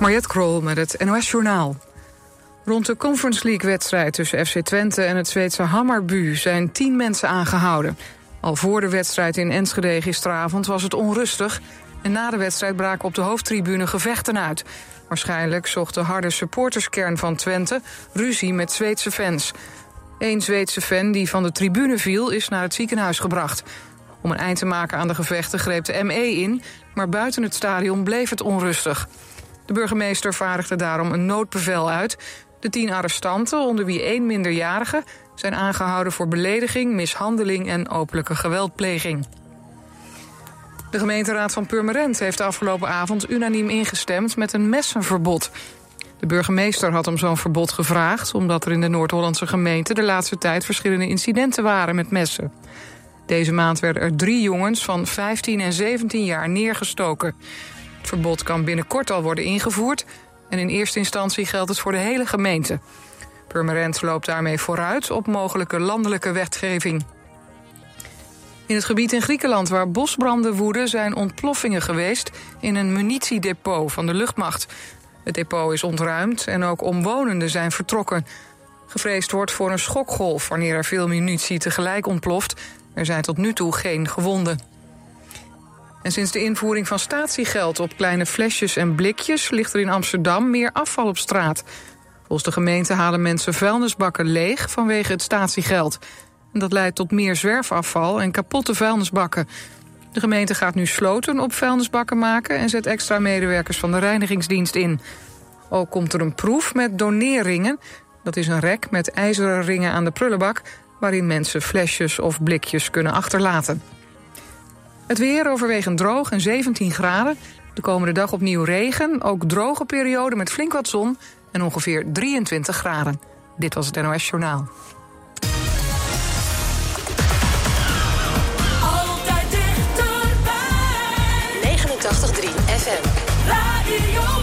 Mariette Krol met het NOS Journaal. Rond de Conference League-wedstrijd tussen FC Twente en het Zweedse Hammarby... zijn tien mensen aangehouden. Al voor de wedstrijd in Enschede gisteravond was het onrustig... en na de wedstrijd braken op de hoofdtribune gevechten uit. Waarschijnlijk zocht de harde supporterskern van Twente ruzie met Zweedse fans. Eén Zweedse fan die van de tribune viel is naar het ziekenhuis gebracht. Om een eind te maken aan de gevechten greep de ME in... maar buiten het stadion bleef het onrustig. De burgemeester vaardigde daarom een noodbevel uit. De tien arrestanten, onder wie één minderjarige... zijn aangehouden voor belediging, mishandeling en openlijke geweldpleging. De gemeenteraad van Purmerend heeft de afgelopen avond unaniem ingestemd met een messenverbod. De burgemeester had om zo'n verbod gevraagd... omdat er in de Noord-Hollandse gemeente de laatste tijd verschillende incidenten waren met messen. Deze maand werden er drie jongens van 15 en 17 jaar neergestoken. Het verbod kan binnenkort al worden ingevoerd... en in eerste instantie geldt het voor de hele gemeente. Purmerend loopt daarmee vooruit op mogelijke landelijke wetgeving. In het gebied in Griekenland waar bosbranden woeden... zijn ontploffingen geweest in een munitiedepot van de luchtmacht. Het depot is ontruimd en ook omwonenden zijn vertrokken. Gevreesd wordt voor een schokgolf wanneer er veel munitie tegelijk ontploft. Er zijn tot nu toe geen gewonden. En sinds de invoering van statiegeld op kleine flesjes en blikjes... ligt er in Amsterdam meer afval op straat. Volgens de gemeente halen mensen vuilnisbakken leeg vanwege het statiegeld. En dat leidt tot meer zwerfafval en kapotte vuilnisbakken. De gemeente gaat nu sloten op vuilnisbakken maken... en zet extra medewerkers van de reinigingsdienst in. Ook komt er een proef met doneerringen. Dat is een rek met ijzeren ringen aan de prullenbak... waarin mensen flesjes of blikjes kunnen achterlaten. Het weer overwegend droog en 17 graden. De komende dag opnieuw regen, ook droge periode met flink wat zon... en ongeveer 23 graden. Dit was het NOS Journaal. Altijd dichterbij. 89.3 FM. Radio.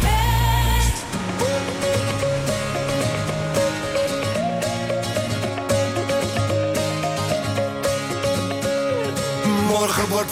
Morgen wordt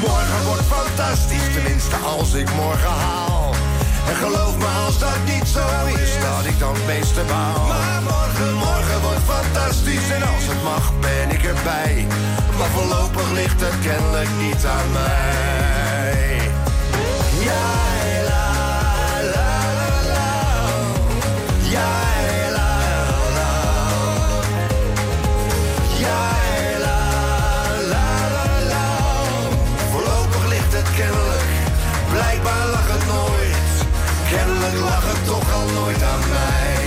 Morgen wordt fantastisch, tenminste als ik morgen haal. En geloof me als dat niet zo is, dat ik dan meeste baal. Maar morgen, morgen wordt fantastisch en als het mag ben ik erbij. Maar voorlopig ligt het kennelijk niet aan mij. Ja, la, la, la, la. La, la. Nooit. Kennelijk lag het toch al nooit aan mij.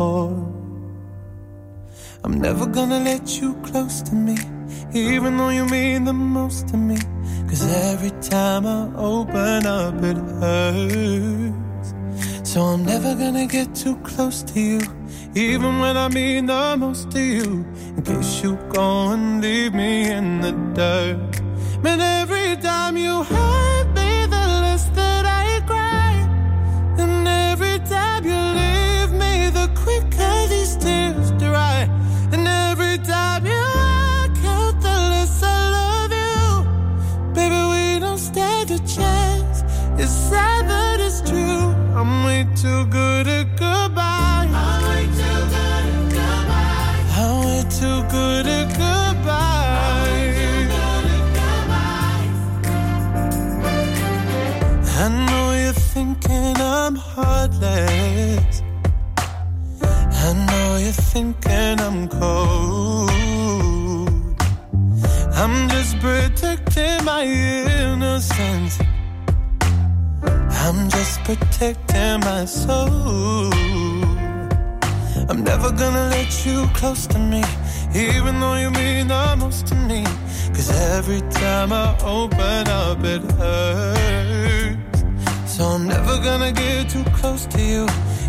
I'm never gonna let you close to me, even though you mean the most to me. Cause every time I open up, it hurts. So I'm never gonna get too close to you, even when I mean the most to you. In case you go and leave me in the dirt. Man, every time you hurt me, the less that I cry. And every time you leave too good at goodbye. I'm way too good at goodbye. I'm way too good at goodbye. I know you're thinking I'm heartless. I know you're thinking I'm cold. I'm just protecting my innocence. I'm just protecting my soul. I'm never gonna let you close to me, even though you mean the most to me. Cause every time I open up, it hurts. So I'm never gonna get too close to you,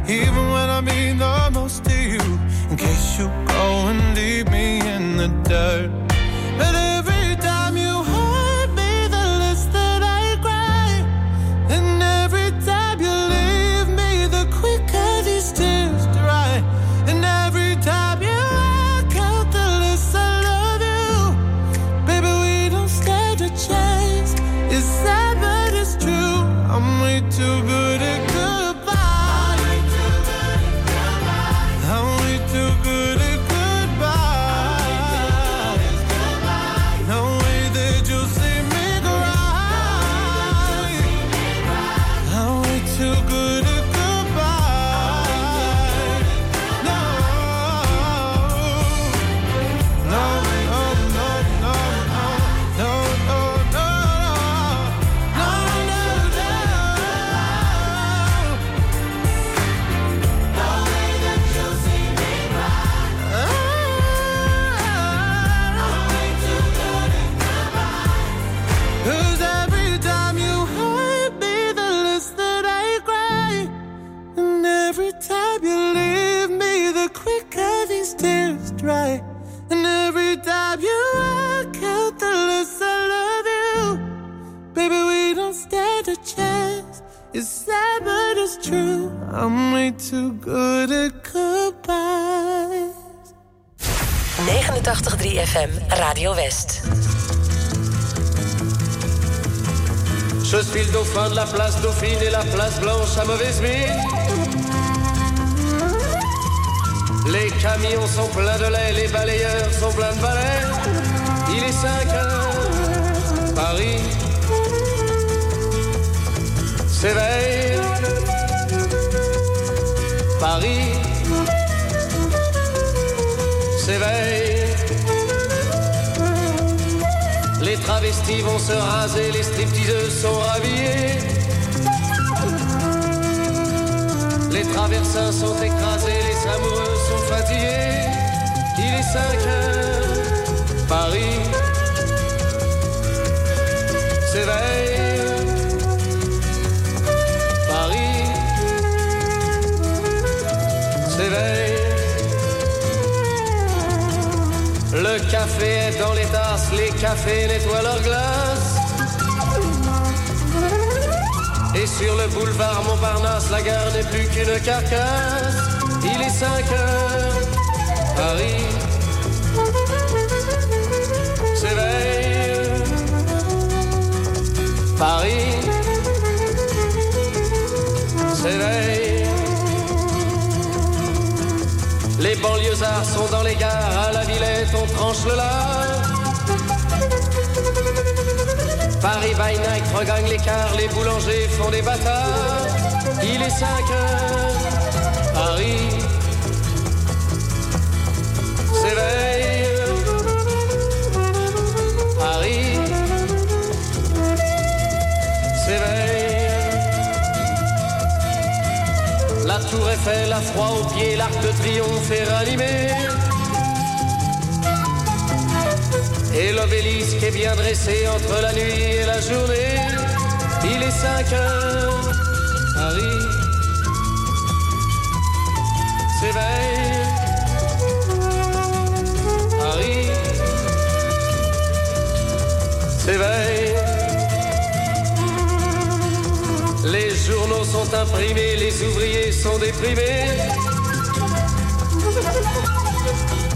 even when I mean the most to you. In case you go and leave me in the dirt. And every time you walk out, the less I love you. Baby, we don't stand a chance. It's sad, but it's true. I'm way too good at goodbye. 89.3 FM Radio West. Je suis le dauphin de la place Dauphine et la place Blanche à mauvaise mine. Les camions sont pleins de lait, les balayeurs sont pleins de balais. Il est 5 heures, Paris s'éveille. Paris s'éveille. Les travestis vont se raser, les stripteaseuses sont rhabillées. Les traversins sont écrasés, les amoureux sont fatigués. Il est 5 heures, Paris s'éveille. Paris s'éveille. Le café est dans les tasses, les cafés nettoient leurs glaces. Et sur le boulevard Montparnasse, la gare n'est plus qu'une carcasse. Il est 5 heures, Paris s'éveille. Paris s'éveille. Les banlieusards sont dans les gares, à la Villette on tranche le lard. Paris by night regagne l'écart, les boulangers font des bâtards. Il est 5 heures, S'éveille. Paris s'éveille. La tour Eiffel a froid aux pieds, l'arc de triomphe est rallumé. Et l'obélisque est bien dressé entre la nuit et la journée. Il est 5 heures, Paris s'éveille. Harry s'éveille. Les journaux sont imprimés, les ouvriers sont déprimés.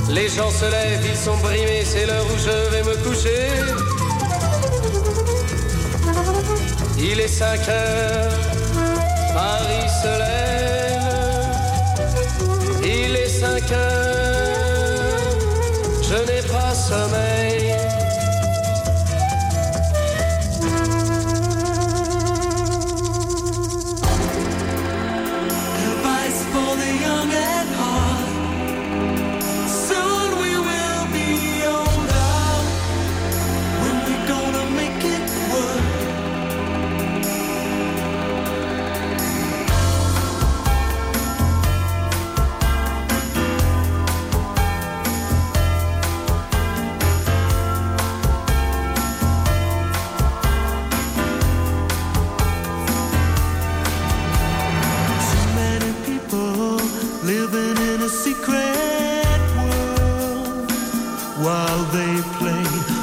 Les gens se lèvent, ils sont brimés, c'est l'heure où je vais me coucher. Il est 5 heures, Paris se lève je n'ai pas sommeil. while they play.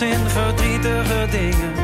In verdrietige dingen.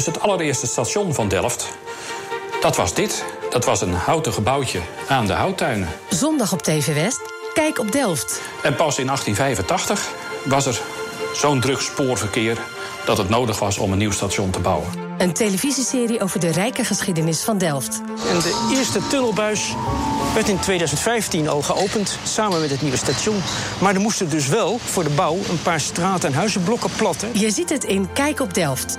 Dus het allereerste station van Delft, dat was dit. Dat was een houten gebouwtje aan de houttuinen. Zondag op TV West, kijk op Delft. En pas in 1885 was er zo'n druk spoorverkeer dat het nodig was om een nieuw station te bouwen. Een televisieserie over de rijke geschiedenis van Delft. En de eerste tunnelbuis werd in 2015 al geopend, samen met het nieuwe station. Maar er moesten dus wel voor de bouw een paar straten en huizenblokken platten. Je ziet het in Kijk op Delft.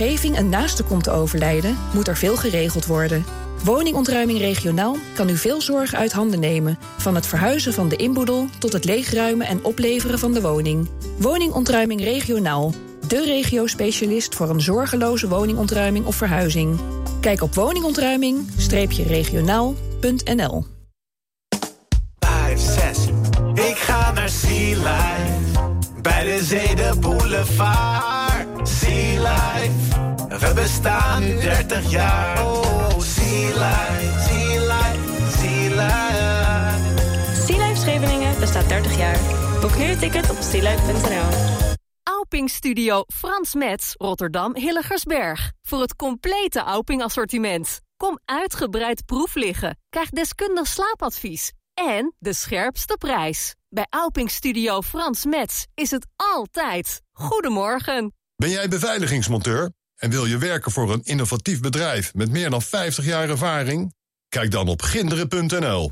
Omgeving een naaste komt te overlijden, moet er veel geregeld worden. Woningontruiming regionaal kan u veel zorg uit handen nemen. Van het verhuizen van de inboedel tot het leegruimen en opleveren van de woning. Woningontruiming regionaal. De regio-specialist voor een zorgeloze woningontruiming of verhuizing. Kijk op woningontruiming-regionaal.nl 5, 6. Ik ga naar Sea Life. Bij de zee de boulevard. Sea Life. We bestaan nu 30 jaar. Oh, Sea Life, Sea Life, Sea Life. Sea Life Scheveningen bestaat 30 jaar. Boek nu je ticket op sealife.nl. Auping Studio Frans Metz, Rotterdam Hilligersberg. Voor het complete Auping assortiment. Kom uitgebreid proef liggen. Krijg deskundig slaapadvies. En de scherpste prijs. Bij Auping Studio Frans Metz is het altijd. Goedemorgen. Ben jij beveiligingsmonteur en wil je werken voor een innovatief bedrijf met meer dan 50 jaar ervaring? Kijk dan op ginderen.nl.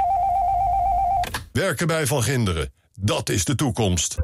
Werken bij Van Ginderen, dat is de toekomst.